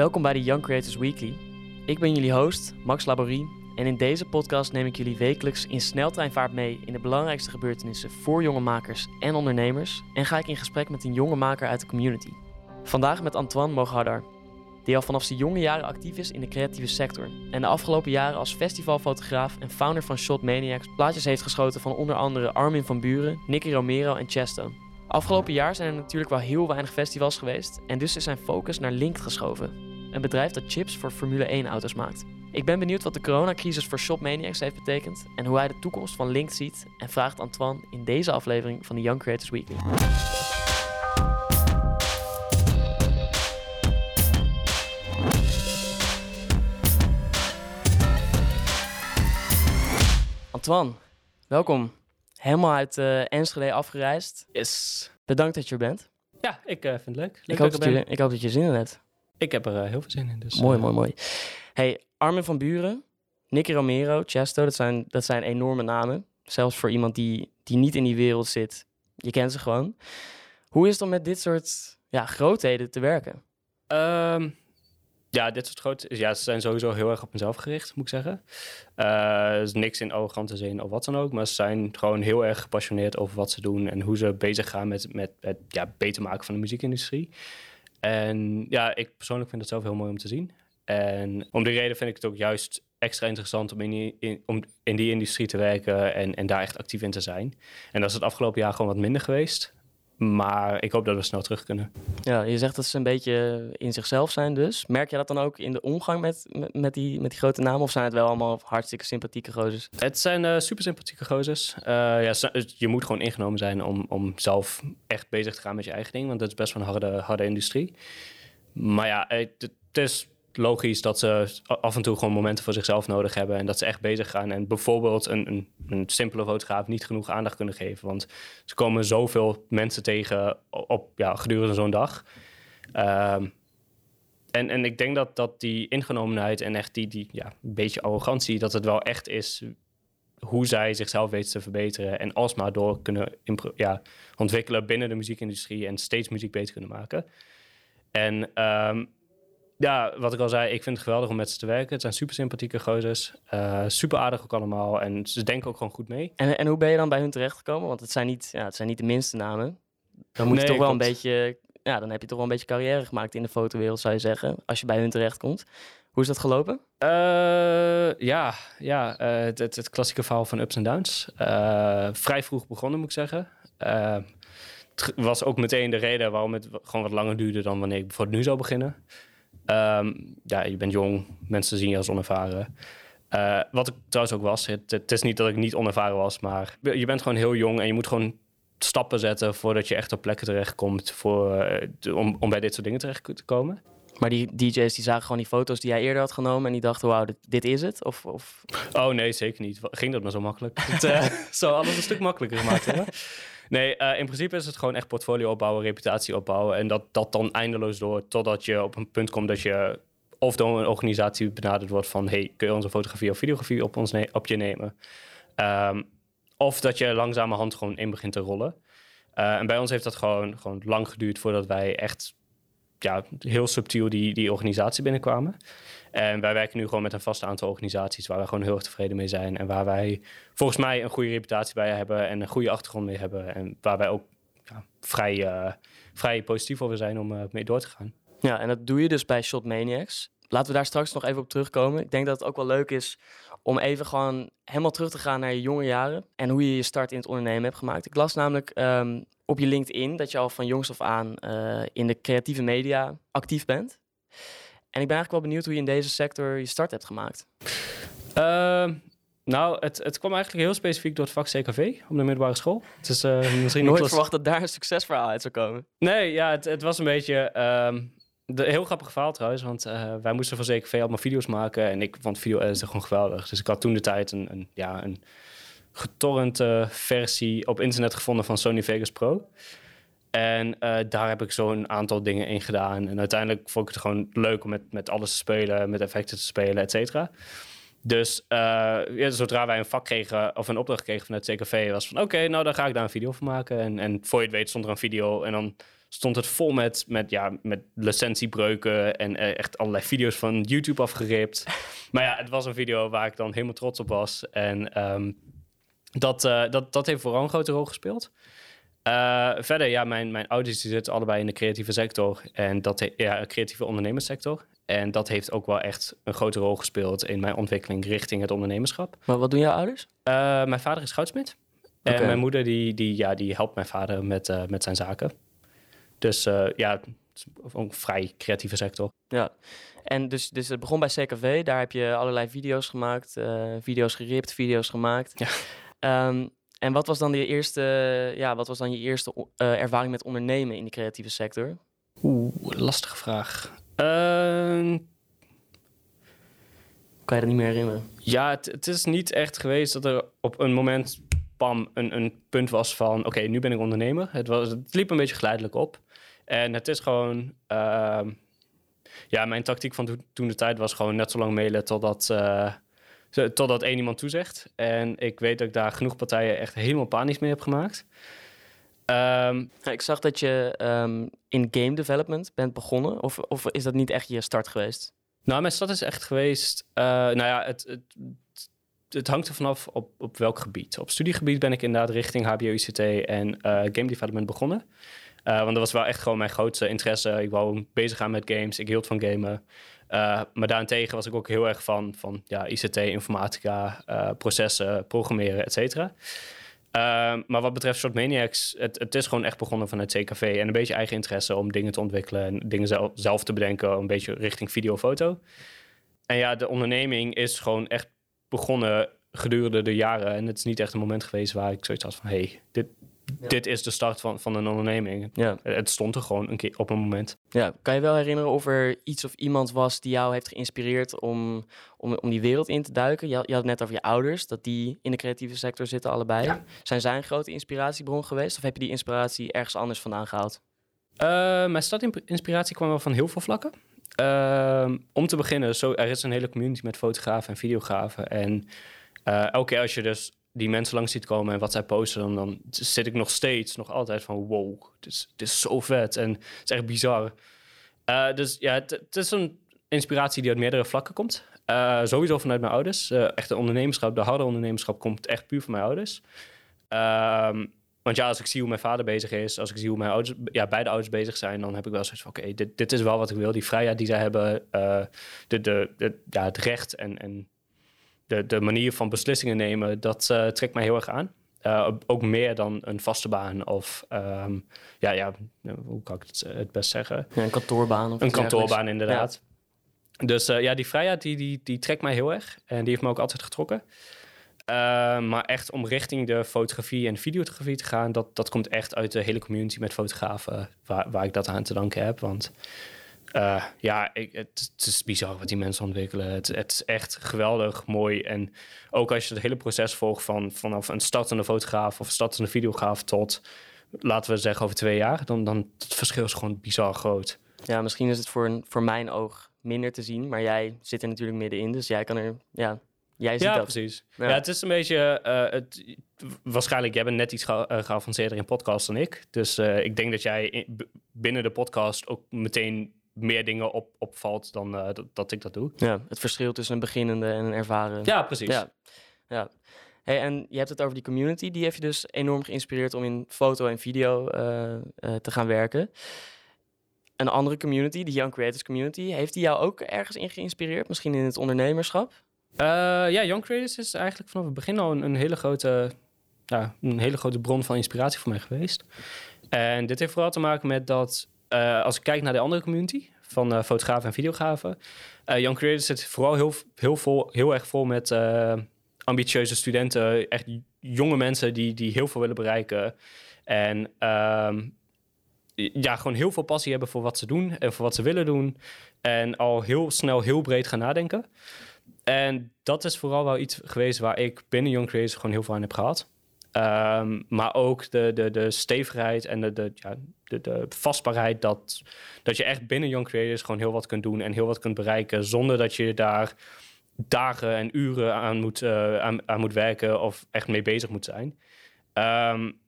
Welkom bij de Young Creators Weekly. Ik ben jullie host, Max Laborie. En in deze podcast neem ik jullie wekelijks in sneltreinvaart mee in de belangrijkste gebeurtenissen voor jonge makers en ondernemers. En ga ik in gesprek met een jonge maker uit de community. Vandaag met Antoine Moghadar, die al vanaf zijn jonge jaren actief is in de creatieve sector. En de afgelopen jaren als festivalfotograaf en founder van Shot Maniacs plaatjes heeft geschoten van onder andere Armin van Buren, Nicky Romero en Chesto. Afgelopen jaar zijn er natuurlijk wel heel weinig festivals geweest en dus is zijn focus naar Link geschoven. Een bedrijf dat chips voor Formule 1 auto's maakt. Ik ben benieuwd wat de coronacrisis voor Shop Maniacs heeft betekend en hoe hij de toekomst van Link ziet en vraagt Antoine in deze aflevering van de Young Creators Weekly. Antoine, welkom. Helemaal uit uh, Enschede afgereisd. Yes. Bedankt dat je er bent. Ja, ik uh, vind het leuk. leuk ik, hoop dat je, ik hoop dat je zin in hebt. Ik heb er uh, heel veel zin in. Dus, mooi, mooi, mooi. Hey, Armin van Buren, Nicky Romero, Chesto, dat zijn, dat zijn enorme namen. Zelfs voor iemand die, die niet in die wereld zit. Je kent ze gewoon. Hoe is het om met dit soort ja, grootheden te werken? Um, ja, dit soort grote... Ja, ze zijn sowieso heel erg op mezelf gericht, moet ik zeggen. Uh, er is niks in arrogante zin of wat dan ook. Maar ze zijn gewoon heel erg gepassioneerd over wat ze doen... en hoe ze bezig gaan met, met het ja, beter maken van de muziekindustrie. En ja, ik persoonlijk vind het zelf heel mooi om te zien. En om die reden vind ik het ook juist extra interessant om in die, in, die industrie te werken en, en daar echt actief in te zijn. En dat is het afgelopen jaar gewoon wat minder geweest. Maar ik hoop dat we snel terug kunnen. Ja, je zegt dat ze een beetje in zichzelf zijn dus. Merk je dat dan ook in de omgang met, met, die, met die grote namen? Of zijn het wel allemaal hartstikke sympathieke gozers? Het zijn uh, super sympathieke gozers. Uh, ja, je moet gewoon ingenomen zijn om, om zelf echt bezig te gaan met je eigen ding. Want dat is best wel een harde, harde industrie. Maar ja, het, het is logisch dat ze af en toe gewoon momenten voor zichzelf nodig hebben. En dat ze echt bezig gaan. En bijvoorbeeld een, een, een simpele fotograaf niet genoeg aandacht kunnen geven. Want ze komen zoveel mensen tegen op, ja, gedurende zo'n dag. Ehm, en, en ik denk dat, dat die ingenomenheid en echt die, die ja, beetje arrogantie, dat het wel echt is hoe zij zichzelf weten te verbeteren. En alsmaar door kunnen ja, ontwikkelen binnen de muziekindustrie en steeds muziek beter kunnen maken. En um, ja, wat ik al zei, ik vind het geweldig om met ze te werken. Het zijn super sympathieke gozers. Uh, super aardig ook allemaal. En ze denken ook gewoon goed mee. En, en hoe ben je dan bij hun terechtgekomen? Want het zijn niet, ja, het zijn niet de minste namen. Dan moet je toch wel een beetje... Ja, dan heb je toch wel een beetje carrière gemaakt in de fotowereld, zou je zeggen. Als je bij hun terechtkomt. Hoe is dat gelopen? Uh, ja, ja uh, het, het, het, klassieke verhaal van ups en downs. vrij vroeg begonnen, moet ik zeggen. het was ook meteen de reden waarom het gewoon wat langer duurde dan wanneer ik bijvoorbeeld nu zou beginnen. Um, ja, je bent jong, mensen zien je als onervaren. Uh, wat ik trouwens ook was, het, het, is niet dat ik niet onervaren was, maar je bent gewoon heel jong en je moet gewoon stappen zetten voordat je echt op plekken terechtkomt voor, uh, om, om bij dit soort dingen terecht te komen. Maar die DJ's die zagen gewoon die foto's die jij eerder had genomen en die dachten, wauw, dit, dit, is het? Of, of... Oh nee, zeker niet. Ging dat maar zo makkelijk? het uh, zou alles een stuk makkelijker gemaakt hebben. Nee, uh, in principe is het gewoon echt portfolio opbouwen, reputatie opbouwen. En dat, dat dan eindeloos door totdat je op een punt komt dat je of door een organisatie benaderd wordt van... hey, kun je onze fotografie of videografie op, ons op je nemen? Um, of dat je langzamerhand gewoon in begint te rollen. Uh, en bij ons heeft dat gewoon, gewoon lang geduurd voordat wij echt ja, heel subtiel die, die organisatie binnenkwamen. En wij werken nu gewoon met een vast aantal organisaties waar we gewoon heel erg tevreden mee zijn. En waar wij volgens mij een goede reputatie bij hebben en een goede achtergrond mee hebben. En waar wij ook ja, vrij, uh, vrij positief over zijn om uh, mee door te gaan. Ja, en dat doe je dus bij Shot Maniacs. Laten we daar straks nog even op terugkomen. Ik denk dat het ook wel leuk is om even gewoon helemaal terug te gaan naar je jonge jaren en hoe je je start in het ondernemen hebt gemaakt. Ik las namelijk um, op je LinkedIn dat je al van jongs af aan uh, in de creatieve media actief bent. En ik ben eigenlijk wel benieuwd hoe je in deze sector je start hebt gemaakt. Uh, nou, het, het kwam eigenlijk heel specifiek door het vak CKV op de middelbare school. Het is uh, misschien nooit verwacht dat daar een succesverhaal uit zou komen. Nee, ja, het, het was een beetje. Um, de, heel grappig verhaal trouwens, want uh, wij moesten voor CKV allemaal video's maken. En ik vond video editor gewoon geweldig. Dus ik had toen de tijd een, een ja, een getorrente versie op internet gevonden van Sony Vegas Pro. En uh, daar heb ik zo'n aantal dingen in gedaan. En uiteindelijk vond ik het gewoon leuk om met, met alles te spelen, met effecten te spelen, et cetera. Dus uh, ja, zodra wij een vak kregen, of een opdracht kregen vanuit CKV, was van oké, nou dan ga ik daar een video van maken. En, en voor je het weet stond er een video en dan stond het vol met, met, ja, met licentiebreuken en eh, echt allerlei video's van YouTube afgeript. maar ja, het was een video waar ik dan helemaal trots op was. En ehm, dat, eh, dat, dat heeft vooral een grote rol gespeeld. Uh, verder, ja, mijn, mijn ouders die zitten allebei in de creatieve sector. En dat ja, creatieve ondernemerssector. En dat heeft ook wel echt een grote rol gespeeld in mijn ontwikkeling richting het ondernemerschap. Maar wat doen jouw ouders? Uh, mijn vader is goudsmid. En mijn moeder die, die, ja, die helpt mijn vader met, met zijn zaken. Dus uh, ja, ook een vrij creatieve sector. Ja, en dus, dus het begon bij CKV. Daar heb je allerlei video's gemaakt, uh, video's geript, video's gemaakt. Ja. Um, en wat was dan je eerste, ja, wat was dan je eerste uh, ervaring met ondernemen in de creatieve sector? Oeh, lastige vraag. Uh, kan je dat niet meer herinneren? Ja, het, het, is niet echt geweest dat er op een moment, pam, een, een punt was van... oké, okay, nu ben ik ondernemer. Het, was, het liep een beetje geleidelijk op. En het is gewoon... Uh, ja, mijn tactiek van to toen de tijd was gewoon net zo lang mailen totdat... Uh, totdat één iemand toezegt. En ik weet dat ik daar genoeg partijen echt helemaal panisch mee heb gemaakt. Um, ik zag dat je um, in game development bent begonnen. Of, of is dat niet echt je start geweest? Nou, mijn start is echt geweest... Uh, nou ja, het, het, het hangt er vanaf op, op welk gebied. Op studiegebied ben ik inderdaad richting HBO-ICT en uh, game development begonnen. Uh, want dat was wel echt gewoon mijn grootste interesse. Ik wou bezig gaan met games. Ik hield van gamen. Uh, maar daarentegen was ik ook heel erg van, van ja, ICT, informatica, uh, processen, programmeren, et cetera. Uh, maar wat betreft Short Maniacs, het, het is gewoon echt begonnen vanuit CKV. En een beetje eigen interesse om dingen te ontwikkelen en dingen zelf, zelf te bedenken. Een beetje richting video, foto. En ja, de onderneming is gewoon echt begonnen gedurende de jaren. En het is niet echt een moment geweest waar ik zoiets had van... hey, dit, ja. dit is de start van, van een onderneming. Ja. Het stond er gewoon een keer op een moment. Ja, kan je wel herinneren of er iets of iemand was die jou heeft geïnspireerd om, om, om die wereld in te duiken? Je had, je had het net over je ouders, dat die in de creatieve sector zitten allebei. Ja. Zijn zij een grote inspiratiebron geweest of heb je die inspiratie ergens anders vandaan gehaald? Uh, mijn startinspiratie kwam wel van heel veel vlakken. Uh, om te beginnen, zo, er is een hele community met fotografen en videografen. En uh, elke keer als je dus die mensen langs ziet komen en wat zij posten, dan, dan zit ik nog steeds, nog altijd van wow, het is, het is zo vet en het is echt bizar. Uh, dus ja, het, het, is een inspiratie die uit meerdere vlakken komt. Uh, sowieso vanuit mijn ouders. Uh, echt de ondernemerschap, de harde ondernemerschap komt echt puur van mijn ouders. Um, want ja, als ik zie hoe mijn vader bezig is, als ik zie hoe mijn ouders, ja, beide ouders bezig zijn, dan heb ik wel zoiets van: oké, dit, dit is wel wat ik wil. Die vrijheid die zij hebben, de, de, de, ja, het recht en, en de, de manier van beslissingen nemen, dat uh, trekt mij heel erg aan. Uh, ook meer dan een vaste baan of, um, ja, ja, hoe kan ik het, het best zeggen? Ja, een kantoorbaan. Of een kantoorbaan, inderdaad. Ja. Dus uh, ja, die vrijheid die, die, die trekt mij heel erg en die heeft me ook altijd getrokken. Uh, maar echt om richting de fotografie en videografie te gaan, dat, dat komt echt uit de hele community met fotografen waar, waar ik dat aan te danken heb. Want uh, ja, ik, het, het, is bizar wat die mensen ontwikkelen. Het, het, is echt geweldig, mooi. En ook als je het hele proces volgt van, vanaf een startende fotograaf of een startende videograaf tot, laten we zeggen, over twee jaar, dan, dan het verschil is gewoon bizar groot. Ja, misschien is het voor, een, voor mijn oog minder te zien, maar jij zit er natuurlijk middenin, dus jij kan er, ja, jij ziet ja, dat. precies. Ja. ja. het is een beetje, uh, het, waarschijnlijk, jij bent net iets ge uh, geavanceerder in podcast dan ik. Dus uh, ik denk dat jij in, binnen de podcast ook meteen meer dingen op, opvalt dan uh, dat, dat, ik dat doe. Ja, het verschil tussen een beginnende en een ervaren. Ja, precies. Ja, ja. Hey, en je hebt het over die community. Die heeft je dus enorm geïnspireerd om in foto en video uh, uh, te gaan werken. Een andere community, de Young Creators Community, heeft die jou ook ergens in geïnspireerd? Misschien in het ondernemerschap? Uh, ja, Young Creators is eigenlijk vanaf het begin al een, een, hele grote, ja, een hele grote bron van inspiratie voor mij geweest. En dit heeft vooral te maken met dat uh, als ik kijk naar de andere community van uh, fotografen en videografen, uh, Young Creators zit vooral heel, heel, vol, heel erg vol met ambitieuze studenten, echt jonge mensen die, die heel veel willen bereiken. En ja, gewoon heel veel passie hebben voor wat ze doen en voor wat ze willen doen. En al heel snel heel breed gaan nadenken. En dat is vooral wel iets geweest waar ik binnen Young Creators gewoon heel veel aan heb gehad. Um, maar ook de, de, de stevigheid en de, de, ja, de, de vastbaarheid dat, dat je echt binnen Young Creators gewoon heel wat kunt doen en heel wat kunt bereiken zonder dat je daar dagen en uren aan moet, uh, aan, moet werken of echt mee bezig moet zijn. Um,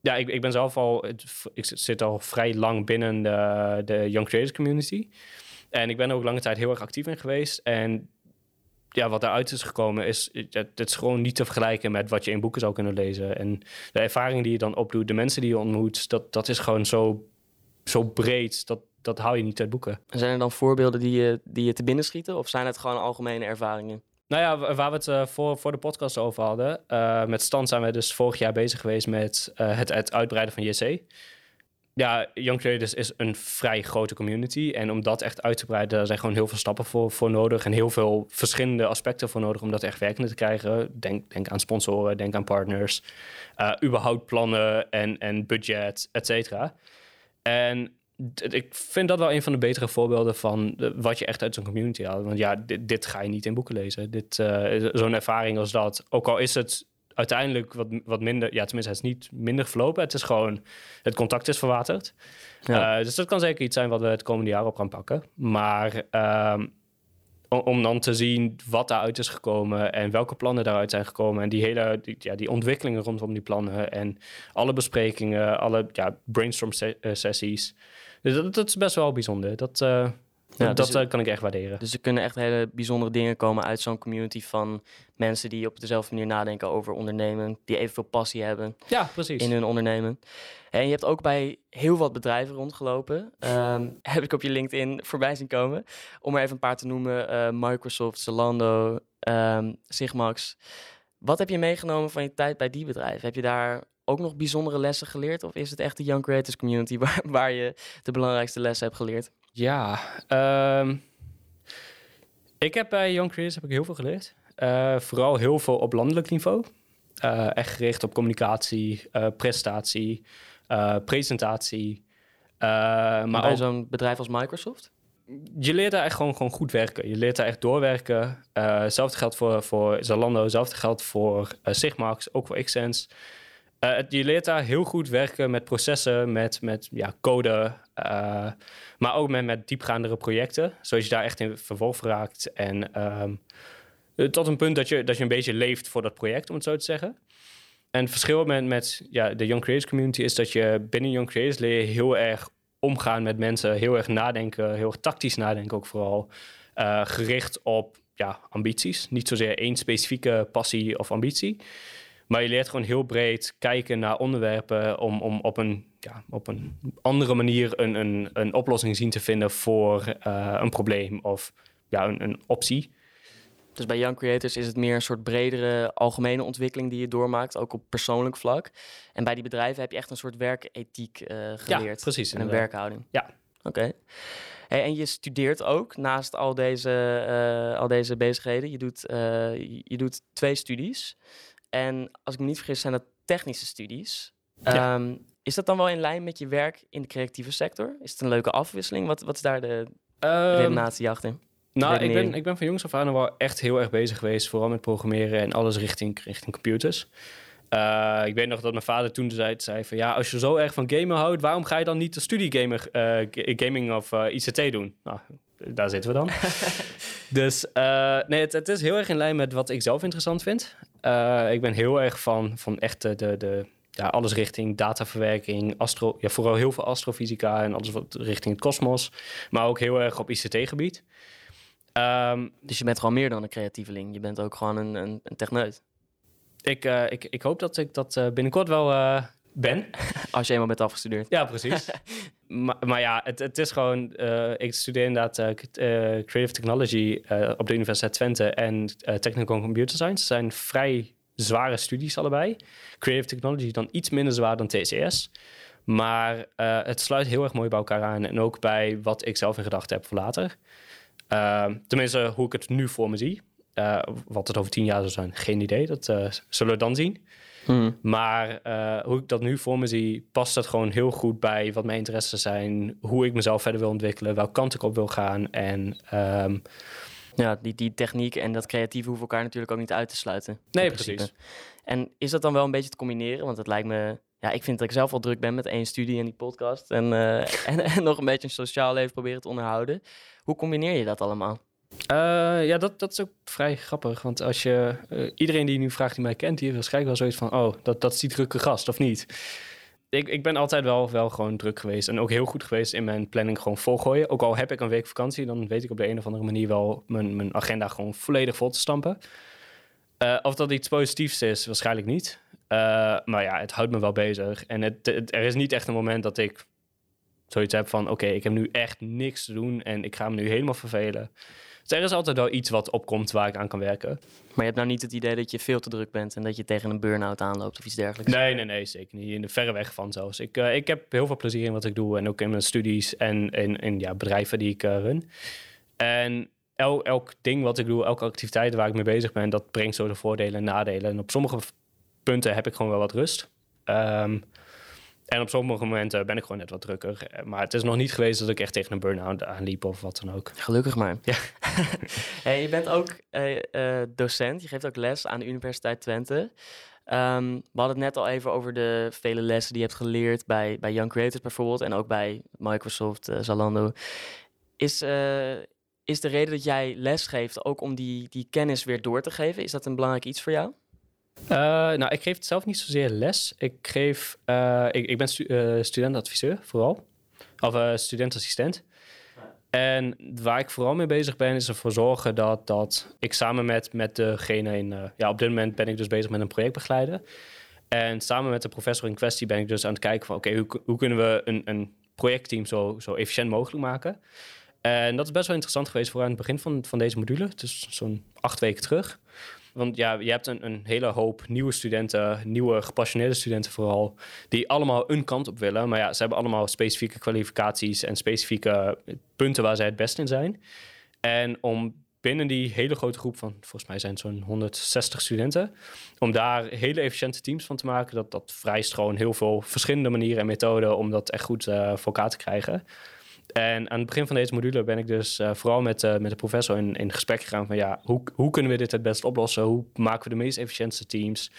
ja, ik, ik ben zelf al, ik zit al vrij lang binnen de, de Young Creators Community. En ik ben er ook lange tijd heel erg actief in geweest. En ja, wat daaruit is gekomen is, het, is gewoon niet te vergelijken met wat je in boeken zou kunnen lezen. En de ervaring die je dan opdoet, de mensen die je ontmoet, dat, dat is gewoon zo, zo breed. Dat, dat hou je niet uit boeken. Zijn er dan voorbeelden die je, die je te binnen schieten? Of zijn het gewoon algemene ervaringen? Nou ja, waar we het uh, voor, voor de podcast over hadden. Uh, met Stan zijn we dus vorig jaar bezig geweest met uh, het, het uitbreiden van JC ja, Young Creators is een vrij grote community. En om dat echt uit te breiden, daar zijn gewoon heel veel stappen voor, voor nodig. En heel veel verschillende aspecten voor nodig om dat echt werkend te krijgen. Denk, denk aan sponsoren, denk aan partners. Uh, überhaupt plannen en, en budget, et cetera. En ik vind dat wel een van de betere voorbeelden van wat je echt uit zo'n community haalt. Want ja, dit, dit, ga je niet in boeken lezen. Dit, uh, zo'n ervaring als dat, ook al is het uiteindelijk wat, wat minder, ja, tenminste, het is niet minder verlopen. Het is gewoon, het contact is verwaterd. Ja. Uh, dus dat kan zeker iets zijn wat we het komende jaar op gaan pakken. Maar um, om dan te zien wat daaruit is gekomen en welke plannen daaruit zijn gekomen. En die hele die, ja, die ontwikkelingen rondom die plannen en alle besprekingen, alle ja, brainstorm eh, sessies. Dus dat, dat, is best wel bijzonder. Dat, uh, ja, dat dus, kan ik echt waarderen. Dus er kunnen echt hele bijzondere dingen komen uit zo'n community van mensen die op dezelfde manier nadenken over ondernemen, die evenveel passie hebben ja, precies. in hun ondernemen. En je hebt ook bij heel wat bedrijven rondgelopen. Um, heb ik op je LinkedIn voorbij zien komen. Om er even een paar te noemen: uh, Microsoft, Zalando, um, Sigmax. Wat heb je meegenomen van je tijd bij die bedrijven? Heb je daar ook nog bijzondere lessen geleerd? Of is het echt de Young Creators Community waar, waar je de belangrijkste lessen hebt geleerd? Ja, um, ik heb bij Young Creators heb ik heel veel geleerd. Uh, vooral heel veel op landelijk niveau. Uh, echt gericht op communicatie, uh, prestatie, presentatie. maar bij ook... zo'n bedrijf als Microsoft? Je leert daar echt gewoon, gewoon goed werken. Je leert daar echt doorwerken. hetzelfde geldt voor, voor Zalando, hetzelfde geldt voor Sigmax, ook voor Xsense. Uh, je leert daar heel goed werken met processen, met, met ja, code, uh, maar ook met, met diepgaandere projecten. Zodat je daar echt in vervolg raakt. En um, tot een punt dat je, dat je een beetje leeft voor dat project, om het zo te zeggen. En het verschil met, met ja, de Young Creators community is dat je binnen Young Creators leer je heel erg omgaan met mensen, heel erg nadenken, heel erg tactisch nadenken ook vooral. Gericht op ja, ambities, niet zozeer één specifieke passie of ambitie. Maar je leert gewoon heel breed kijken naar onderwerpen om, om op, een, ja, op een andere manier een, een, een oplossing zien te vinden voor uh, een probleem of ja, een, een optie. Dus bij Young Creators is het meer een soort bredere algemene ontwikkeling die je doormaakt, ook op persoonlijk vlak. En bij die bedrijven heb je echt een soort werkethiek uh, geleerd. Ja, precies. En een werkhouding. Ja. Oké. Hey, en je studeert ook naast al deze, uh, al deze bezigheden. Je doet, uh, je doet twee studies. En als ik me niet vergis, zijn dat technische studies. Ehm, is dat dan wel in lijn met je werk in de creatieve sector? Is het een leuke afwisseling? Wat, wat is daar de um, redenatie achter? Nou, ik ben, ik ben van jongs af aan wel echt heel erg bezig geweest, vooral met programmeren en alles richting, richting computers. Uh, ik weet nog dat mijn vader toen zei, zei van ja, als je zo erg van gamen houdt, waarom ga je dan niet de studie gamer, uh, gaming of uh, ICT doen? Nou, daar zitten we dan. dus nee, het, het, is heel erg in lijn met wat ik zelf interessant vind. ik ben heel erg van, van echt de, de, de ja, alles richting dataverwerking, astro, ja, vooral heel veel astrofysica en alles wat richting het kosmos, maar ook heel erg op ICT-gebied. Um, dus je bent gewoon meer dan een creatieveling. Je bent ook gewoon een, een, een techneut. Ik, uh, ik, ik hoop dat ik dat binnenkort wel ben. Als je eenmaal bent afgestudeerd. Ja, precies. maar, ja, het, het is gewoon... ik studeer inderdaad Creative Technology op de Universiteit Twente... en Technical Computer Science. zijn vrij zware studies allebei. Creative Technology dan iets minder zwaar dan TCS. Maar het sluit heel erg mooi bij elkaar aan. En ook bij wat ik zelf in gedachten heb voor later. Ehm, tenminste, hoe ik het nu voor me zie. Uh, wat het over tien jaar zou zijn, geen idee. Dat uh, zullen we dan zien. Hmm. Maar uh, hoe ik dat nu voor me zie, past dat gewoon heel goed bij wat mijn interesses zijn, hoe ik mezelf verder wil ontwikkelen, welke kant ik op wil gaan. En um, ja, die, die techniek en dat creatieve hoeven elkaar natuurlijk ook niet uit te sluiten. Nee, precies. En is dat dan wel een beetje te combineren? Want het lijkt me, ja, ik vind dat ik zelf al druk ben met één studie en die podcast en, en, en nog een beetje een sociaal leven proberen te onderhouden. Hoe combineer je dat allemaal? Uh, ja, dat, dat is ook vrij grappig. Want als je uh, iedereen die nu vraagt die mij kent, die heeft waarschijnlijk wel zoiets van: oh, dat, dat is die drukke gast of niet. ik, ik ben altijd wel, wel gewoon druk geweest. En ook heel goed geweest in mijn planning gewoon volgooien. Ook al heb ik een week vakantie, dan weet ik op de een of andere manier wel mijn, mijn agenda gewoon volledig vol te stampen. Uh, of dat iets positiefs is, waarschijnlijk niet. Maar ja, het houdt me wel bezig. En het, er is niet echt een moment dat ik zoiets heb van... oké, ik heb nu echt niks te doen en ik ga me nu helemaal vervelen. Dus er is altijd wel iets wat opkomt waar ik aan kan werken. Maar je hebt nou niet het idee dat je veel te druk bent... en dat je tegen een burn-out aanloopt of iets dergelijks? Nee, nee, nee, zeker niet. In de verre weg van zelfs. Ik, uh, ik heb heel veel plezier in wat ik doe... en ook in mijn studies en in, in ja, bedrijven die ik uh, run. En elk ding wat ik doe, elke activiteit waar ik mee bezig ben... dat brengt zo de voordelen en nadelen. En op sommige punten heb ik gewoon wel wat rust... Um, en op sommige momenten ben ik gewoon net wat drukker. Eh, maar het is nog niet geweest dat ik echt tegen een burn-out aanliep of wat dan ook. Gelukkig maar. Ja. hey, je bent ook uh, uh, docent. Je geeft ook les aan de Universiteit Twente. Um, we hadden het net al even over de vele lessen die je hebt geleerd bij, bij Young Creators bijvoorbeeld. En ook bij Microsoft, uh, Zalando. Is, is de reden dat jij les geeft ook om die, die kennis weer door te geven? Is dat een belangrijk iets voor jou? Uh, nou, ik geef zelf niet zozeer les. Ik, geef, uh, ik, ik ben stu uh, studentadviseur vooral. Of studentassistent. En waar ik vooral mee bezig ben, is ervoor zorgen dat, dat ik samen met, met degene in... ja, op dit moment ben ik dus bezig met een project begeleiden. En samen met de professor in kwestie ben ik dus aan het kijken van... oké, hoe, hoe kunnen we een, een projectteam zo, zo efficiënt mogelijk maken... En dat is best wel interessant geweest voor aan het begin van, van deze module. Dus zo'n acht weken terug. Want ja, je hebt een, een hele hoop nieuwe studenten, nieuwe gepassioneerde studenten vooral, die allemaal een kant op willen. Maar ja, ze hebben allemaal specifieke kwalificaties en specifieke punten waar zij het best in zijn. En om binnen die hele grote groep van, volgens mij zijn het zo'n 160 studenten, om daar hele efficiënte teams van te maken, dat, dat vereist gewoon heel veel verschillende manieren en methoden om dat echt goed uh, voor elkaar te krijgen. En aan het begin van deze module ben ik dus uh, vooral met, uh, met de professor in, in gesprek gegaan van ja, hoe, hoe kunnen we dit het best oplossen? Hoe maken we de meest efficiënte teams?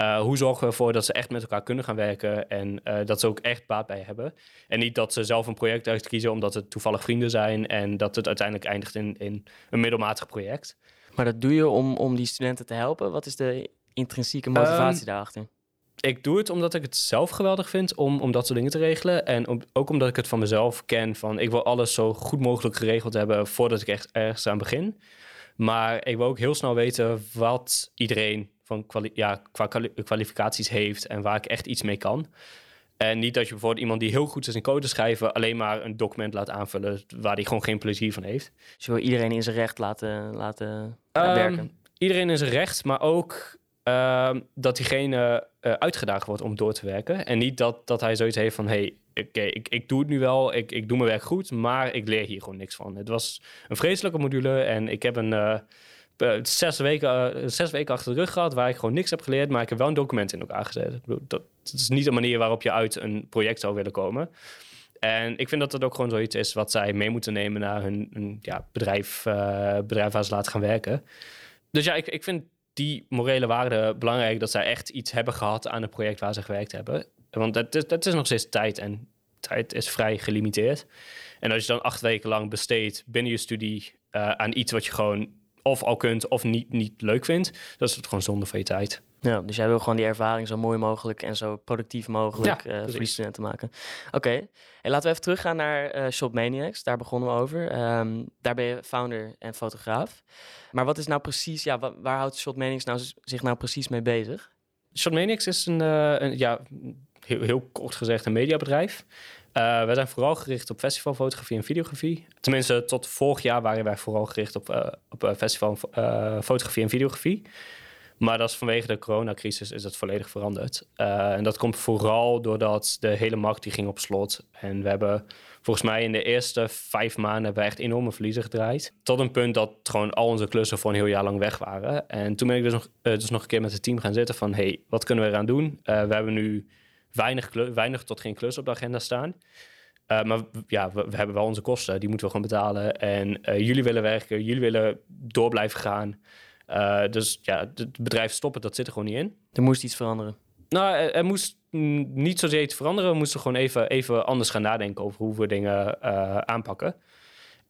Uh, hoe zorgen we ervoor dat ze echt met elkaar kunnen gaan werken en dat ze ook echt baat bij hebben? En niet dat ze zelf een project uitkiezen omdat het toevallig vrienden zijn en dat het uiteindelijk eindigt in, in een middelmatig project. Maar dat doe je om, om die studenten te helpen? Wat is de intrinsieke motivatie um, daarachter? Ik doe het omdat ik het zelf geweldig vind om, om dat soort dingen te regelen. En ook omdat ik het van mezelf ken van ik wil alles zo goed mogelijk geregeld hebben voordat ik echt ergens aan begin. Maar ik wil ook heel snel weten wat iedereen van kwali ja, qua kwalificaties heeft en waar ik echt iets mee kan. En niet dat je bijvoorbeeld iemand die heel goed is in code schrijven, alleen maar een document laat aanvullen waar hij gewoon geen plezier van heeft. Dus je wil iedereen in zijn recht laten, laten um, werken? Iedereen in zijn recht, maar ook uh, dat diegene uh, uitgedaagd wordt om door te werken. En niet dat, dat hij zoiets heeft van: hey, oké, ik, ik doe het nu wel, ik, ik doe mijn werk goed, maar ik leer hier gewoon niks van. Het was een vreselijke module en ik heb een. Uh, zes, weken, zes weken achter de rug gehad waar ik gewoon niks heb geleerd, maar ik heb wel een document in elkaar gezet. Ik bedoel, dat, is niet een manier waarop je uit een project zou willen komen. En ik vind dat dat ook gewoon zoiets is wat zij mee moeten nemen naar hun, ja, bedrijf, bedrijf waar ze laten gaan werken. Dus ja, ik, ik vind die morele waarde belangrijk dat zij echt iets hebben gehad aan het project waar ze gewerkt hebben. Want dat is, dat is nog steeds tijd en tijd is vrij gelimiteerd. En als je dan acht weken lang besteedt binnen je studie uh, aan iets wat je gewoon of al kunt of niet, niet leuk vindt, dat is het gewoon zonde van je tijd. Ja, dus jij wil gewoon die ervaring zo mooi mogelijk en zo productief mogelijk ja, uh, voor die studenten maken. Oké, okay. laten we even teruggaan naar uh, Shop Maniacs. Daar begonnen we over. Um, daar ben je founder en fotograaf. Maar wat is nou precies, ja, waar, waar houdt Shop Maniacs nou, zich nou precies mee bezig? Shop Maniacs is een, uh, een ja, heel, heel kort gezegd een mediabedrijf. Uh, wij zijn vooral gericht op festivalfotografie en videografie. Tenminste, tot vorig jaar waren wij vooral gericht op, uh, op festivalfotografie en videografie. Maar dat is vanwege de coronacrisis is dat volledig veranderd. Uh, en dat komt vooral doordat de hele markt die ging op slot. En we hebben volgens mij in de eerste vijf maanden hebben we echt enorme verliezen gedraaid. Tot een punt dat gewoon al onze klussen voor een heel jaar lang weg waren. En toen ben ik dus nog, uh, dus nog een keer met het team gaan zitten van... hey, wat kunnen we eraan doen? Uh, we hebben nu weinig, weinig tot geen klus op de agenda staan. Maar ja, we, hebben wel onze kosten, die moeten we gewoon betalen. En jullie willen werken, jullie willen door blijven gaan. Uh, dus ja, het bedrijf stoppen, dat zit er gewoon niet in. Er moest iets veranderen. Nou, er, er moest niet zozeer iets veranderen. We moesten gewoon even, even anders gaan nadenken over hoe we dingen aanpakken.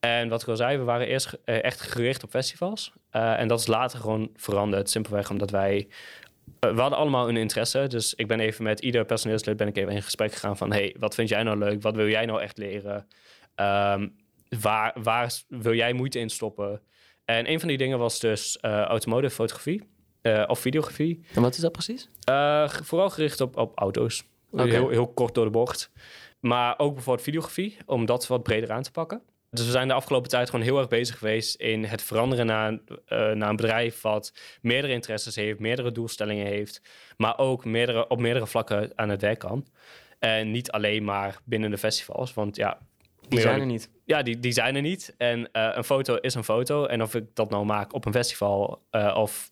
En wat ik al zei, we waren eerst echt gericht op festivals. en dat is later gewoon veranderd. Simpelweg omdat wij we hadden allemaal een interesse. Dus ik ben even met ieder personeelslid ben ik even in gesprek gegaan van... hey, wat vind jij nou leuk? Wat wil jij nou echt leren? Ehm, waar, waar wil jij moeite in stoppen? En een van die dingen was dus uh, automotive fotografie of videografie. En wat is dat precies? vooral gericht op, op auto's. Heel, heel kort door de bocht. Maar ook bijvoorbeeld videografie, om dat wat breder aan te pakken. Dus we zijn de afgelopen tijd gewoon heel erg bezig geweest in het veranderen naar, uh, naar een bedrijf wat meerdere interesses heeft, meerdere doelstellingen heeft, maar ook meerdere, op meerdere vlakken aan het werk kan. En niet alleen maar binnen de festivals, want ja... Die zijn er niet. Ja, die, die zijn er niet. En uh, een foto is een foto. En of ik dat nou maak op een festival uh, of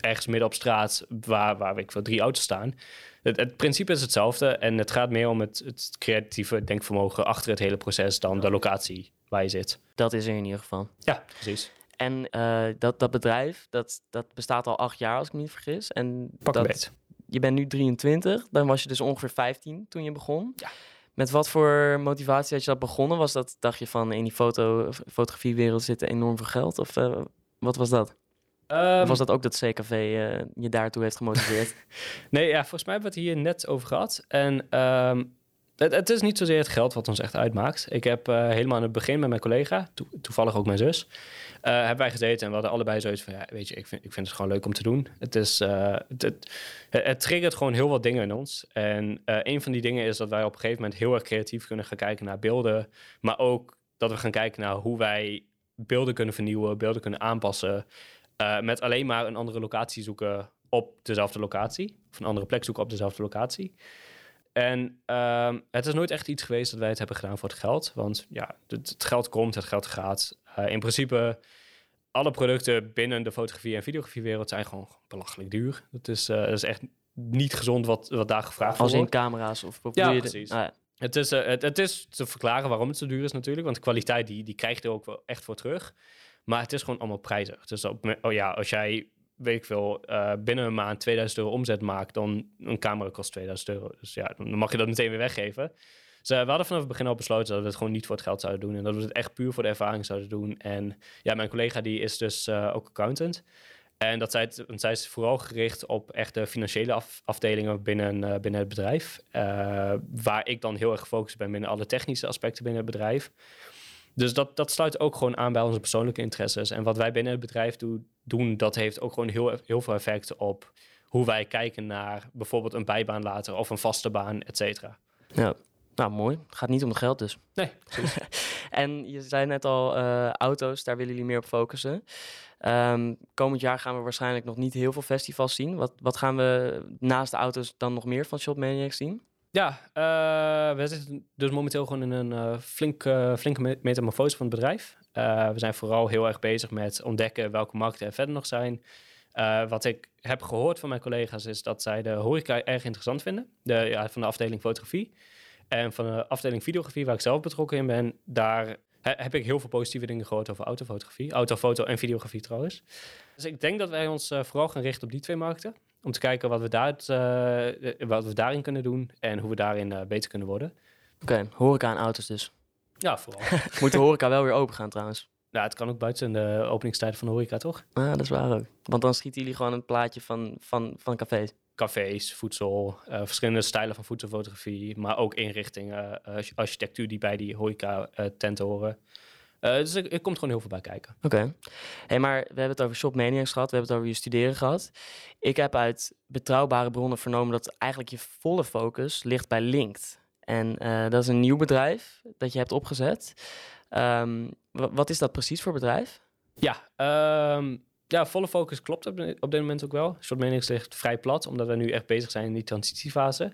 ergens midden op straat waar, waar ik voor drie auto's staan. Het, het, principe is hetzelfde en het gaat meer om het, het creatieve denkvermogen achter het hele proces dan de locatie waar je zit. Dat is er in ieder geval. Ja, precies. En uh, dat, dat bedrijf, dat, dat bestaat al acht jaar als ik me niet vergis. En Pak dat, je bent nu 23, dan was je dus ongeveer 15 toen je begon. Ja. Met wat voor motivatie had je dat begonnen? Was dat, dacht je van in die foto, fotografiewereld zit enorm veel geld? Of uh, wat was dat? Um, of was dat ook dat CKV uh, je daartoe heeft gemotiveerd? nee, ja, volgens mij hebben we het hier net over gehad. En um, het, het, is niet zozeer het geld wat ons echt uitmaakt. Ik heb uh, helemaal aan het begin met mijn collega, to toevallig ook mijn zus, uh, hebben wij gezeten en we hadden allebei zoiets van, ja, weet je, ik vind, ik vind het gewoon leuk om te doen. Het, is, uh, het, het, het, triggert gewoon heel wat dingen in ons. En een van die dingen is dat wij op een gegeven moment heel erg creatief kunnen gaan kijken naar beelden, maar ook dat we gaan kijken naar hoe wij beelden kunnen vernieuwen, beelden kunnen aanpassen, met alleen maar een andere locatie zoeken op dezelfde locatie, of een andere plek zoeken op dezelfde locatie. En uh, het is nooit echt iets geweest dat wij het hebben gedaan voor het geld. Want ja, het, het geld komt, het geld gaat. Uh, in principe, alle producten binnen de fotografie- en videografiewereld zijn gewoon belachelijk duur. Het is, uh, is echt niet gezond wat, wat daar gevraagd wordt. Als in camera's of Ja, precies. Ah, ja. Het, is, uh, het, het, is te verklaren waarom het zo duur is natuurlijk. Want de kwaliteit die, die krijg je er ook wel echt voor terug. Maar het is gewoon allemaal prijzig. Dus op, oh ja, als jij weet ik veel, uh, binnen een maand 2000 euro omzet maakt, dan een camera kost 2000 euro. Dus ja, dan mag je dat meteen weer weggeven. Dus uh, we hadden vanaf het begin al besloten dat we het gewoon niet voor het geld zouden doen. En dat we het echt puur voor de ervaring zouden doen. En ja, mijn collega die is dus uh, ook accountant. En dat zij, is vooral gericht op echt de financiële af, afdelingen binnen, binnen het bedrijf. waar ik dan heel erg gefocust ben binnen alle technische aspecten binnen het bedrijf. Dus dat, dat sluit ook gewoon aan bij onze persoonlijke interesses. En wat wij binnen het bedrijf doen, doen dat heeft ook gewoon heel, heel veel effect op hoe wij kijken naar bijvoorbeeld een bijbaan later of een vaste baan, et cetera. Ja, nou mooi. Het gaat niet om het geld dus. Nee, En je zei net al, uh, auto's, daar willen jullie meer op focussen. Um, komend jaar gaan we waarschijnlijk nog niet heel veel festivals zien. Wat, wat gaan we naast de auto's dan nog meer van Shop Maniacs zien? Ja, uh, we zitten dus momenteel gewoon in een uh, flink, uh, flinke metamorfose van het bedrijf. we zijn vooral heel erg bezig met ontdekken welke markten er verder nog zijn. wat ik heb gehoord van mijn collega's is dat zij de horeca erg interessant vinden. De, ja, van de afdeling fotografie. En van de afdeling videografie, waar ik zelf betrokken in ben, daar heb ik heel veel positieve dingen gehoord over autofotografie. Autofoto en videografie trouwens. Dus ik denk dat wij ons vooral gaan richten op die twee markten. Om te kijken wat we, daar, uh, wat we daarin kunnen doen en hoe we daarin uh, beter kunnen worden. Oké, okay, horeca en auto's dus. Ja, vooral. Moet de horeca wel weer open gaan trouwens? Nou, het kan ook buiten de openingstijden van de horeca, toch? Ah, dat is waar ook. Want dan schieten jullie gewoon een plaatje van, van, van cafés. Cafés, voedsel, uh, verschillende stijlen van voedselfotografie, maar ook inrichtingen, architectuur die bij die horeca-tenten horen. Uh, dus er, er, komt gewoon heel veel bij kijken. Oké. Okay. Hey, maar we hebben het over Shop Maniacs gehad. We hebben het over je studeren gehad. Ik heb uit betrouwbare bronnen vernomen dat eigenlijk je volle focus ligt bij Linked. En uh, dat is een nieuw bedrijf dat je hebt opgezet. Um, wat is dat precies voor bedrijf? Ja, um, ja volle focus klopt op, op dit moment ook wel. Shop Maniacs ligt vrij plat, omdat we nu echt bezig zijn in die transitiefase.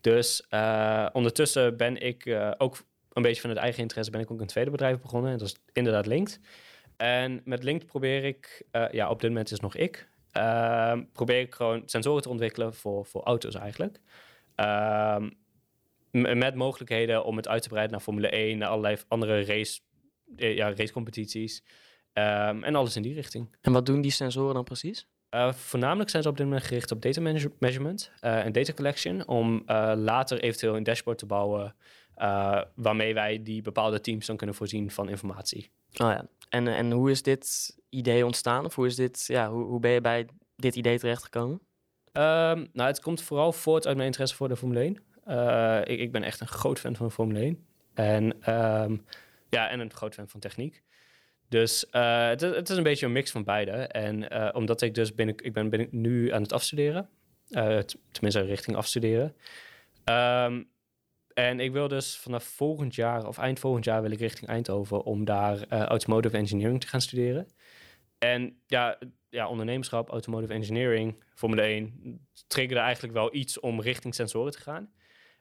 Dus uh, ondertussen ben ik ook een beetje van het eigen interesse ben ik ook een tweede bedrijf begonnen. En dat is inderdaad Linked. En met Linked probeer ik, uh, ja, op dit moment is nog ik, uh, probeer ik gewoon sensoren te ontwikkelen voor, voor auto's eigenlijk. Uh, met mogelijkheden om het uit te breiden naar Formule 1, naar allerlei andere race, eh, ja, racecompetities. Ehm, en alles in die richting. En wat doen die sensoren dan precies? Uh, voornamelijk zijn ze op dit moment gericht op data measurement uh, en data collection. Om uh, later eventueel een dashboard te bouwen uh, waarmee wij die bepaalde teams dan kunnen voorzien van informatie. Oh ja, en, en hoe is dit idee ontstaan? Of hoe, is dit, ja, hoe, hoe ben je bij dit idee terechtgekomen? Ehm, nou, het komt vooral voort uit mijn interesse voor de Formule 1. Uh, ik, ik, ben echt een groot fan van de Formule 1. En, ehm, ja, en een groot fan van techniek. Dus uh, het, het, is een beetje een mix van beide. En omdat ik dus binnen, ik ben, ben nu aan het afstuderen. tenminste, richting afstuderen. Um, en ik wil dus vanaf volgend jaar of eind volgend jaar wil ik richting Eindhoven om daar automotive engineering te gaan studeren. En ja, ja, ondernemerschap, automotive engineering, Formule 1, triggerde eigenlijk wel iets om richting sensoren te gaan.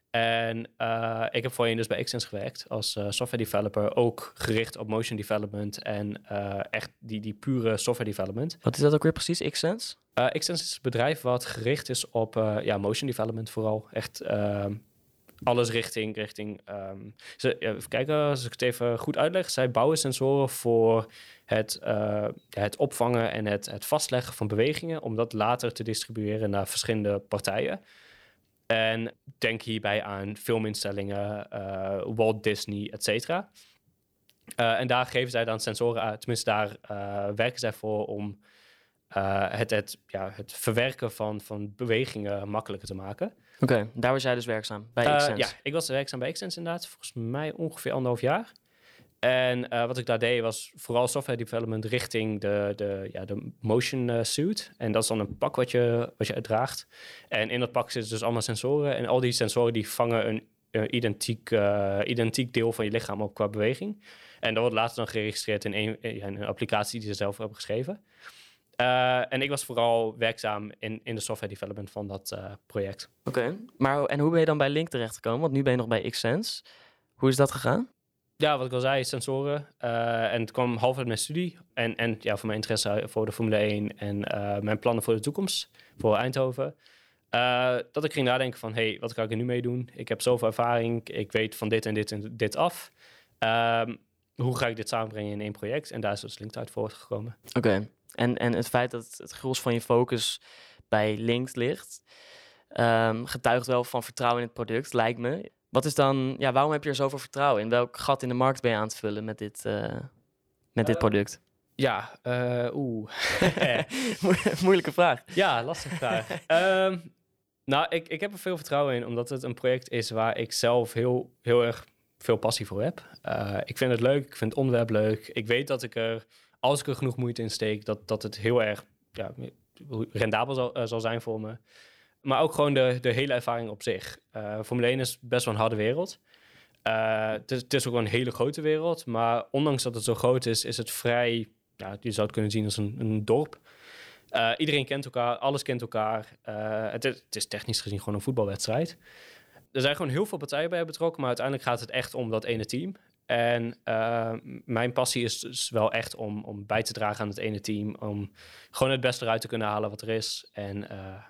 En uh, ik heb voorheen dus bij Xsense gewerkt als uh, software developer, ook gericht op motion development en uh, echt die, die pure software development. Wat is dat ook weer precies, Xsense? Xsense is een bedrijf wat gericht is op ja, motion development vooral. Echt ehm, alles richting. richting um, ze, even kijken, als ik het even goed uitleg. Zij bouwen sensoren voor het, uh, het opvangen en het, het vastleggen van bewegingen, om dat later te distribueren naar verschillende partijen. En denk hierbij aan filminstellingen, uh, Walt Disney, et cetera. Uh, en daar geven zij dan sensoren uit, tenminste daar werken zij voor om het, het, ja, het verwerken van, van bewegingen makkelijker te maken. Oké, daar was jij dus werkzaam bij uh, Ja, ik was werkzaam bij Xsense inderdaad. Volgens mij ongeveer anderhalf jaar. En uh, wat ik daar deed was vooral software development richting de, de, ja, de motion uh, suit. En dat is dan een pak wat je, wat je uitdraagt. En in dat pak zitten dus allemaal sensoren. En al die sensoren die vangen een identiek, identiek deel van je lichaam op qua beweging. En dat wordt later dan geregistreerd in een, in een applicatie die ze zelf hebben geschreven. Uh, en ik was vooral werkzaam in, in de software development van dat uh, project. Oké, maar en hoe ben je dan bij Link terechtgekomen? Want nu ben je nog bij Xsense. Hoe is dat gegaan? Ja, wat ik al zei, sensoren. Uh, en het kwam half uit mijn studie. En, en ja, voor mijn interesse voor de Formule 1 en mijn plannen voor de toekomst, voor Eindhoven. dat ik ging nadenken van, hey, wat kan ik er nu mee doen? Ik heb zoveel ervaring, ik weet van dit en dit en dit af. Ehm, hoe ga ik dit samenbrengen in één project? En daar is dus Link uit voortgekomen. Oké. En, en het feit dat het gros van je focus bij links ligt, um, getuigt wel van vertrouwen in het product, lijkt me. Wat is dan, ja, waarom heb je er zoveel vertrouwen in? Welk gat in de markt ben je aan het vullen met dit, uh, met dit uh, product? Ja, uh, oeh. Moeilijke vraag. Ja, lastige vraag. um, nou, ik, ik heb er veel vertrouwen in, omdat het een project is waar ik zelf heel, heel erg veel passie voor heb. ik vind het leuk, ik vind het onderwerp leuk. Ik weet dat ik er als ik er genoeg moeite in steek, dat, dat het heel erg ja, rendabel zal, uh, zal zijn voor me. Maar ook gewoon de, de hele ervaring op zich. Uh, Formule 1 is best wel een harde wereld. Uh, het, is, het, is, ook wel een hele grote wereld. Maar ondanks dat het zo groot is, is het vrij... Ja, je zou het kunnen zien als een, een dorp. Iedereen kent elkaar, alles kent elkaar. Het het, is, technisch gezien gewoon een voetbalwedstrijd. Er zijn gewoon heel veel partijen bij betrokken, maar uiteindelijk gaat het echt om dat ene team. En uh, mijn passie is dus wel echt om, om bij te dragen aan het ene team. Om gewoon het beste eruit te kunnen halen wat er is. En uh,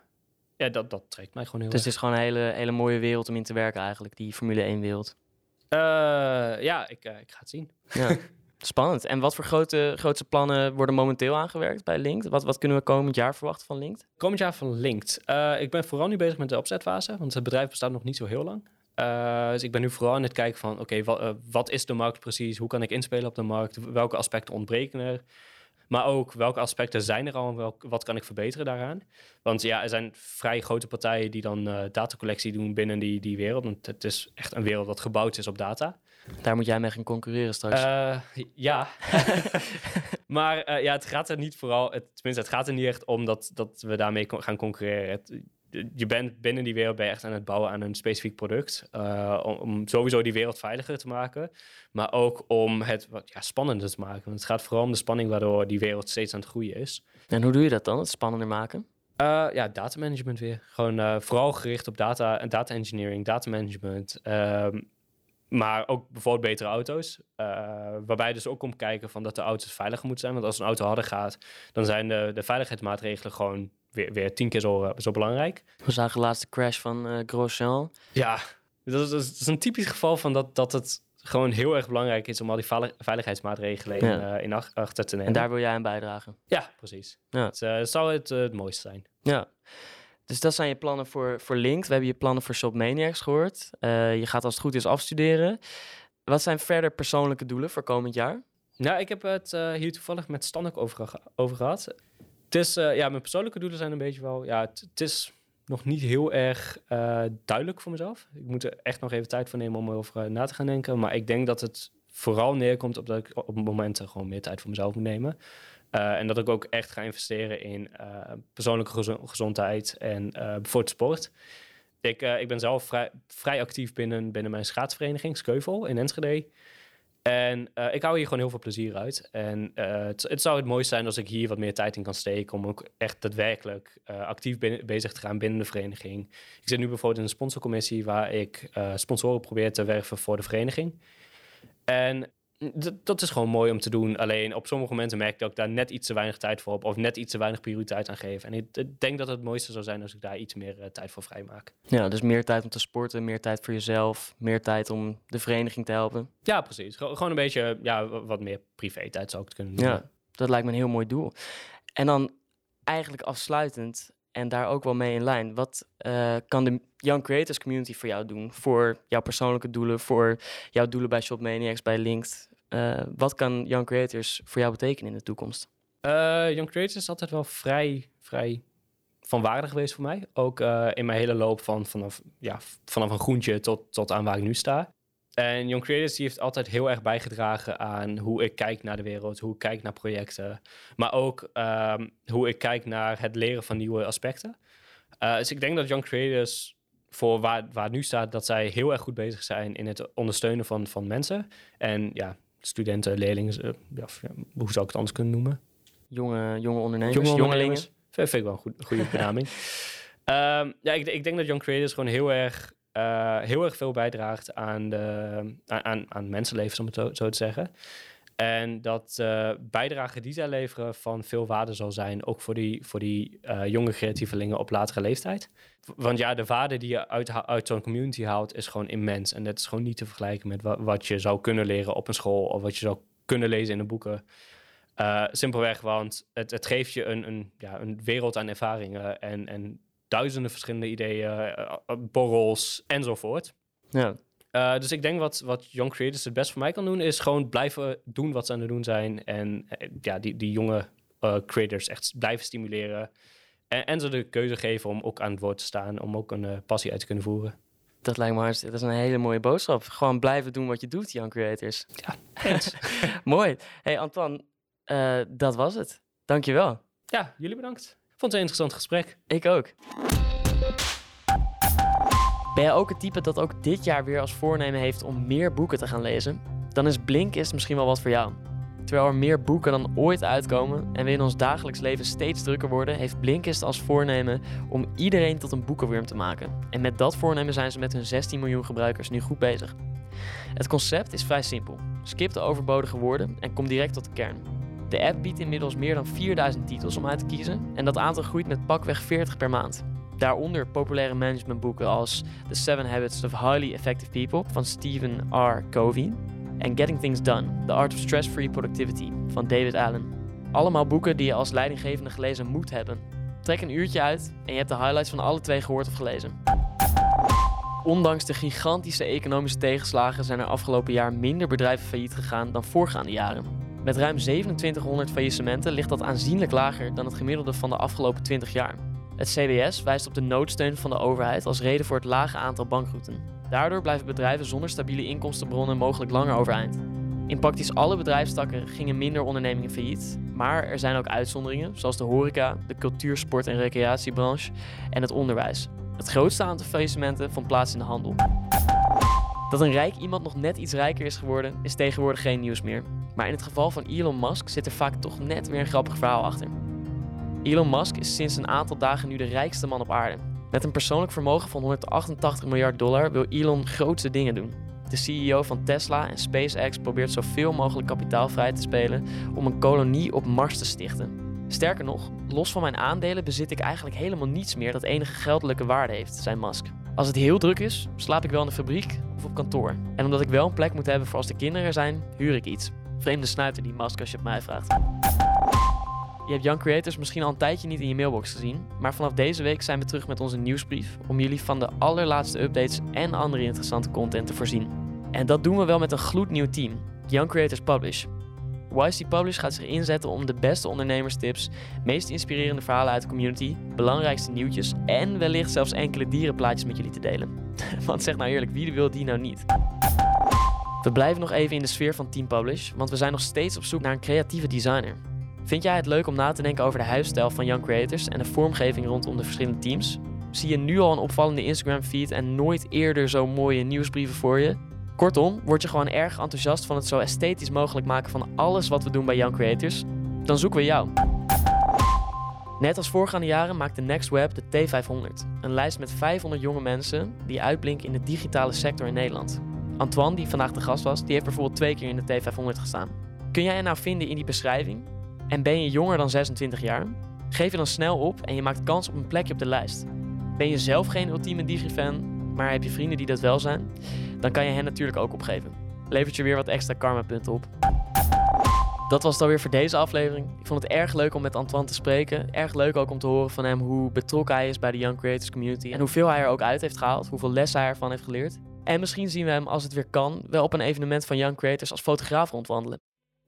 ja, dat, dat trekt mij gewoon heel Dus erg. het is gewoon een hele, hele mooie wereld om in te werken eigenlijk, die Formule 1-wereld. Uh, ja, ik, ik ga het zien. Ja. Spannend. En wat voor grote, grootste plannen worden momenteel aangewerkt bij Linked? Wat, wat kunnen we komend jaar verwachten van Linked? Komend jaar van Linked? Ik ben vooral nu bezig met de opzetfase, want het bedrijf bestaat nog niet zo heel lang. Uh, dus ik ben nu vooral aan het kijken van, oké, okay, wat, uh, wat is de markt precies? Hoe kan ik inspelen op de markt? Welke aspecten ontbreken er? Maar ook, welke aspecten zijn er al en welk, wat kan ik verbeteren daaraan? Want ja, er zijn vrij grote partijen die dan uh, datacollectie doen binnen die, die wereld. Want het is echt een wereld dat gebouwd is op data. Daar moet jij mee gaan concurreren straks. ja. maar ja, het gaat er niet vooral... Het, tenminste, het gaat er niet echt om dat, dat we daarmee gaan concurreren. Het, je bent binnen die wereld ben je echt aan het bouwen aan een specifiek product. Uh, om, om, sowieso die wereld veiliger te maken. Maar ook om het wat ja, spannender te maken. Want het gaat vooral om de spanning waardoor die wereld steeds aan het groeien is. En hoe doe je dat dan, het spannender maken? Uh, ja, data management weer. Gewoon uh, vooral gericht op data, data engineering, data management. Ehm, maar ook bijvoorbeeld betere auto's. waarbij dus ook komt kijken van dat de auto's veiliger moeten zijn. Want als een auto harder gaat, dan zijn de, de veiligheidsmaatregelen gewoon weer, weer tien keer zo, zo belangrijk. We zagen de laatste crash van uh, Grosjean. Ja, dat is, dat is, een typisch geval van dat, dat het gewoon heel erg belangrijk is om al die veiligheidsmaatregelen in, ja. uh, in achter te nemen. En daar wil jij aan bijdragen? Ja, precies. Ja. Het uh, zou het, het mooiste zijn. Ja. Dus dat zijn je plannen voor, voor Linked. We hebben je plannen voor Shopmaniacs gehoord. je gaat als het goed is afstuderen. Wat zijn verder persoonlijke doelen voor komend jaar? Nou, ik heb het hier toevallig met Stan over, over gehad. Het uh, ja, mijn persoonlijke doelen zijn een beetje wel, ja, het, is nog niet heel erg uh, duidelijk voor mezelf. Ik moet er echt nog even tijd voor nemen om erover na te gaan denken. Maar ik denk dat het vooral neerkomt op dat ik op momenten gewoon meer tijd voor mezelf moet nemen. En dat ik ook echt ga investeren in persoonlijke gezondheid en bijvoorbeeld sport. Ik, ik ben zelf vrij, vrij actief binnen, binnen mijn schaatsvereniging, Skeuvel in Enschede. En uh, ik hou hier gewoon heel veel plezier uit. En uh, het, zou het mooiste zijn als ik hier wat meer tijd in kan steken om ook echt daadwerkelijk uh, actief bezig te gaan binnen de vereniging. Ik zit nu bijvoorbeeld in een sponsorcommissie waar ik sponsoren probeer te werven voor de vereniging. En dat is gewoon mooi om te doen. Alleen op sommige momenten merk ik dat ik daar net iets te weinig tijd voor heb. Of net iets te weinig prioriteit aan geef. En ik denk dat het mooiste zou zijn als ik daar iets meer uh, tijd voor vrijmaak. Ja, dus meer tijd om te sporten, meer tijd voor jezelf, meer tijd om de vereniging te helpen. Ja, precies. gewoon een beetje ja, wat meer privé-tijd zou ik het kunnen doen. Ja, dat lijkt me een heel mooi doel. En dan eigenlijk afsluitend, en daar ook wel mee in lijn. Wat uh, kan de Young Creators Community voor jou doen? Voor jouw persoonlijke doelen, voor jouw doelen bij Shopmaniacs, bij Linked. Uh, wat kan Young Creators voor jou betekenen in de toekomst? Uh, Young Creators is altijd wel vrij, vrij van waarde geweest voor mij. Ook in mijn hele loop van vanaf, ja, vanaf een groentje tot, tot aan waar ik nu sta. En Young Creators die heeft altijd heel erg bijgedragen aan hoe ik kijk naar de wereld, hoe ik kijk naar projecten, maar ook um, hoe ik kijk naar het leren van nieuwe aspecten. Uh, dus ik denk dat Young Creators voor waar, waar het nu staat, dat zij heel erg goed bezig zijn in het ondersteunen van, van mensen. En ja, studenten, leerlingen, uh, ja, hoe zou ik het anders kunnen noemen? Jonge, jonge ondernemers, jonge jongelingen. Vind ik wel een goed, goede benaming. um, ja, ik, ik, denk dat Young Creators gewoon heel erg uh, heel erg veel bijdraagt aan, de, aan, aan mensenlevens, om het zo, te zeggen. En dat uh, bijdrage die zij leveren van veel waarde zal zijn, ook voor die, voor die uh, jonge creatievelingen op latere leeftijd. Want ja, de waarde die je uit, uit zo'n community haalt, is gewoon immens. En dat is gewoon niet te vergelijken met wat, je zou kunnen leren op een school of wat je zou kunnen lezen in de boeken. Simpelweg, want het, het geeft je een, een, ja, een wereld aan ervaringen en, en duizenden verschillende ideeën, eh, eh, borrels enzovoort. Ja. Uh, dus ik denk wat, wat Young Creators het best voor mij kan doen, is gewoon blijven doen wat ze aan het doen zijn. En ja, die, die jonge creators echt blijven stimuleren. En, en, ze de keuze geven om ook aan het woord te staan, om ook een passie uit te kunnen voeren. Dat lijkt me hartstikke, dat is een hele mooie boodschap. Gewoon blijven doen wat je doet, Young Creators. Ja, Mooi. Hey Antoine, dat was het. Dankjewel. Ja, jullie bedankt. Vond het een interessant gesprek. Ik ook. Ben jij ook het type dat ook dit jaar weer als voornemen heeft om meer boeken te gaan lezen? Dan is Blinkist misschien wel wat voor jou. Terwijl er meer boeken dan ooit uitkomen en we in ons dagelijks leven steeds drukker worden, heeft Blinkist als voornemen om iedereen tot een boekenwurm te maken. En met dat voornemen zijn ze met hun 16 miljoen gebruikers nu goed bezig. Het concept is vrij simpel. Skip de overbodige woorden en kom direct tot de kern. De app biedt inmiddels meer dan 4000 titels om uit te kiezen en dat aantal groeit met pakweg 40 per maand. Daaronder populaire managementboeken als The Seven Habits of Highly Effective People van Stephen R. Covey en Getting Things Done, The Art of Stress-Free Productivity van David Allen. Allemaal boeken die je als leidinggevende gelezen moet hebben. Trek een uurtje uit en je hebt de highlights van alle twee gehoord of gelezen. Ondanks de gigantische economische tegenslagen zijn er afgelopen jaar minder bedrijven failliet gegaan dan voorgaande jaren. Met ruim 2700 faillissementen ligt dat aanzienlijk lager dan het gemiddelde van de afgelopen 20 jaar. Het CBS wijst op de noodsteun van de overheid als reden voor het lage aantal bankroeten. Daardoor blijven bedrijven zonder stabiele inkomstenbronnen mogelijk langer overeind. In praktisch alle bedrijfstakken gingen minder ondernemingen failliet, maar er zijn ook uitzonderingen, zoals de horeca, de cultuur, sport en recreatiebranche en het onderwijs. Het grootste aantal faillissementen vond plaats in de handel. Dat een rijk iemand nog net iets rijker is geworden, is tegenwoordig geen nieuws meer. Maar in het geval van Elon Musk zit er vaak toch net weer een grappig verhaal achter. Elon Musk is sinds een aantal dagen nu de rijkste man op aarde. Met een persoonlijk vermogen van 188 miljard dollar wil Elon grootste dingen doen. De CEO van Tesla en SpaceX probeert zoveel mogelijk kapitaal vrij te spelen om een kolonie op Mars te stichten. Sterker nog, los van mijn aandelen bezit ik eigenlijk helemaal niets meer dat enige geldelijke waarde heeft, zei Musk. Als het heel druk is, slaap ik wel in de fabriek of op kantoor. En omdat ik wel een plek moet hebben voor als de kinderen er zijn, huur ik iets. Vreemde snuiter die Musk als je het mij vraagt. Je hebt Young Creators misschien al een tijdje niet in je mailbox gezien, maar vanaf deze week zijn we terug met onze nieuwsbrief om jullie van de allerlaatste updates en andere interessante content te voorzien. En dat doen we wel met een gloednieuw team, Young Creators Publish. YC Publish gaat zich inzetten om de beste ondernemerstips, meest inspirerende verhalen uit de community, belangrijkste nieuwtjes en wellicht zelfs enkele dierenplaatjes met jullie te delen. Want zeg nou eerlijk, wie wil die nou niet? We blijven nog even in de sfeer van Team Publish, want we zijn nog steeds op zoek naar een creatieve designer. Vind jij het leuk om na te denken over de huisstijl van Young Creators en de vormgeving rondom de verschillende teams? Zie je nu al een opvallende Instagram feed en nooit eerder zo mooie nieuwsbrieven voor je? Kortom, word je gewoon erg enthousiast van het zo esthetisch mogelijk maken van alles wat we doen bij Young Creators? Dan zoeken we jou. Net als voorgaande jaren maakt de Next Web de T500, een lijst met 500 jonge mensen die uitblinken in de digitale sector in Nederland. Antoine, die vandaag de gast was, die heeft bijvoorbeeld twee keer in de T500 gestaan. Kun jij je nou vinden in die beschrijving? En ben je jonger dan 26 jaar? Geef je dan snel op en je maakt kans op een plekje op de lijst. Ben je zelf geen ultieme Digifan, maar heb je vrienden die dat wel zijn? Dan kan je hen natuurlijk ook opgeven. Levert je weer wat extra karma-punten op. Dat was het alweer voor deze aflevering. Ik vond het erg leuk om met Antoine te spreken. Erg leuk ook om te horen van hem hoe betrokken hij is bij de Young Creators Community. En hoeveel hij er ook uit heeft gehaald. Hoeveel lessen hij ervan heeft geleerd. En misschien zien we hem, als het weer kan, wel op een evenement van Young Creators als fotograaf rondwandelen.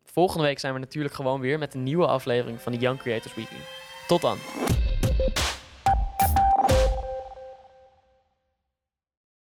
Volgende week zijn we natuurlijk gewoon weer met een nieuwe aflevering van de Young Creators Weekly. Tot dan!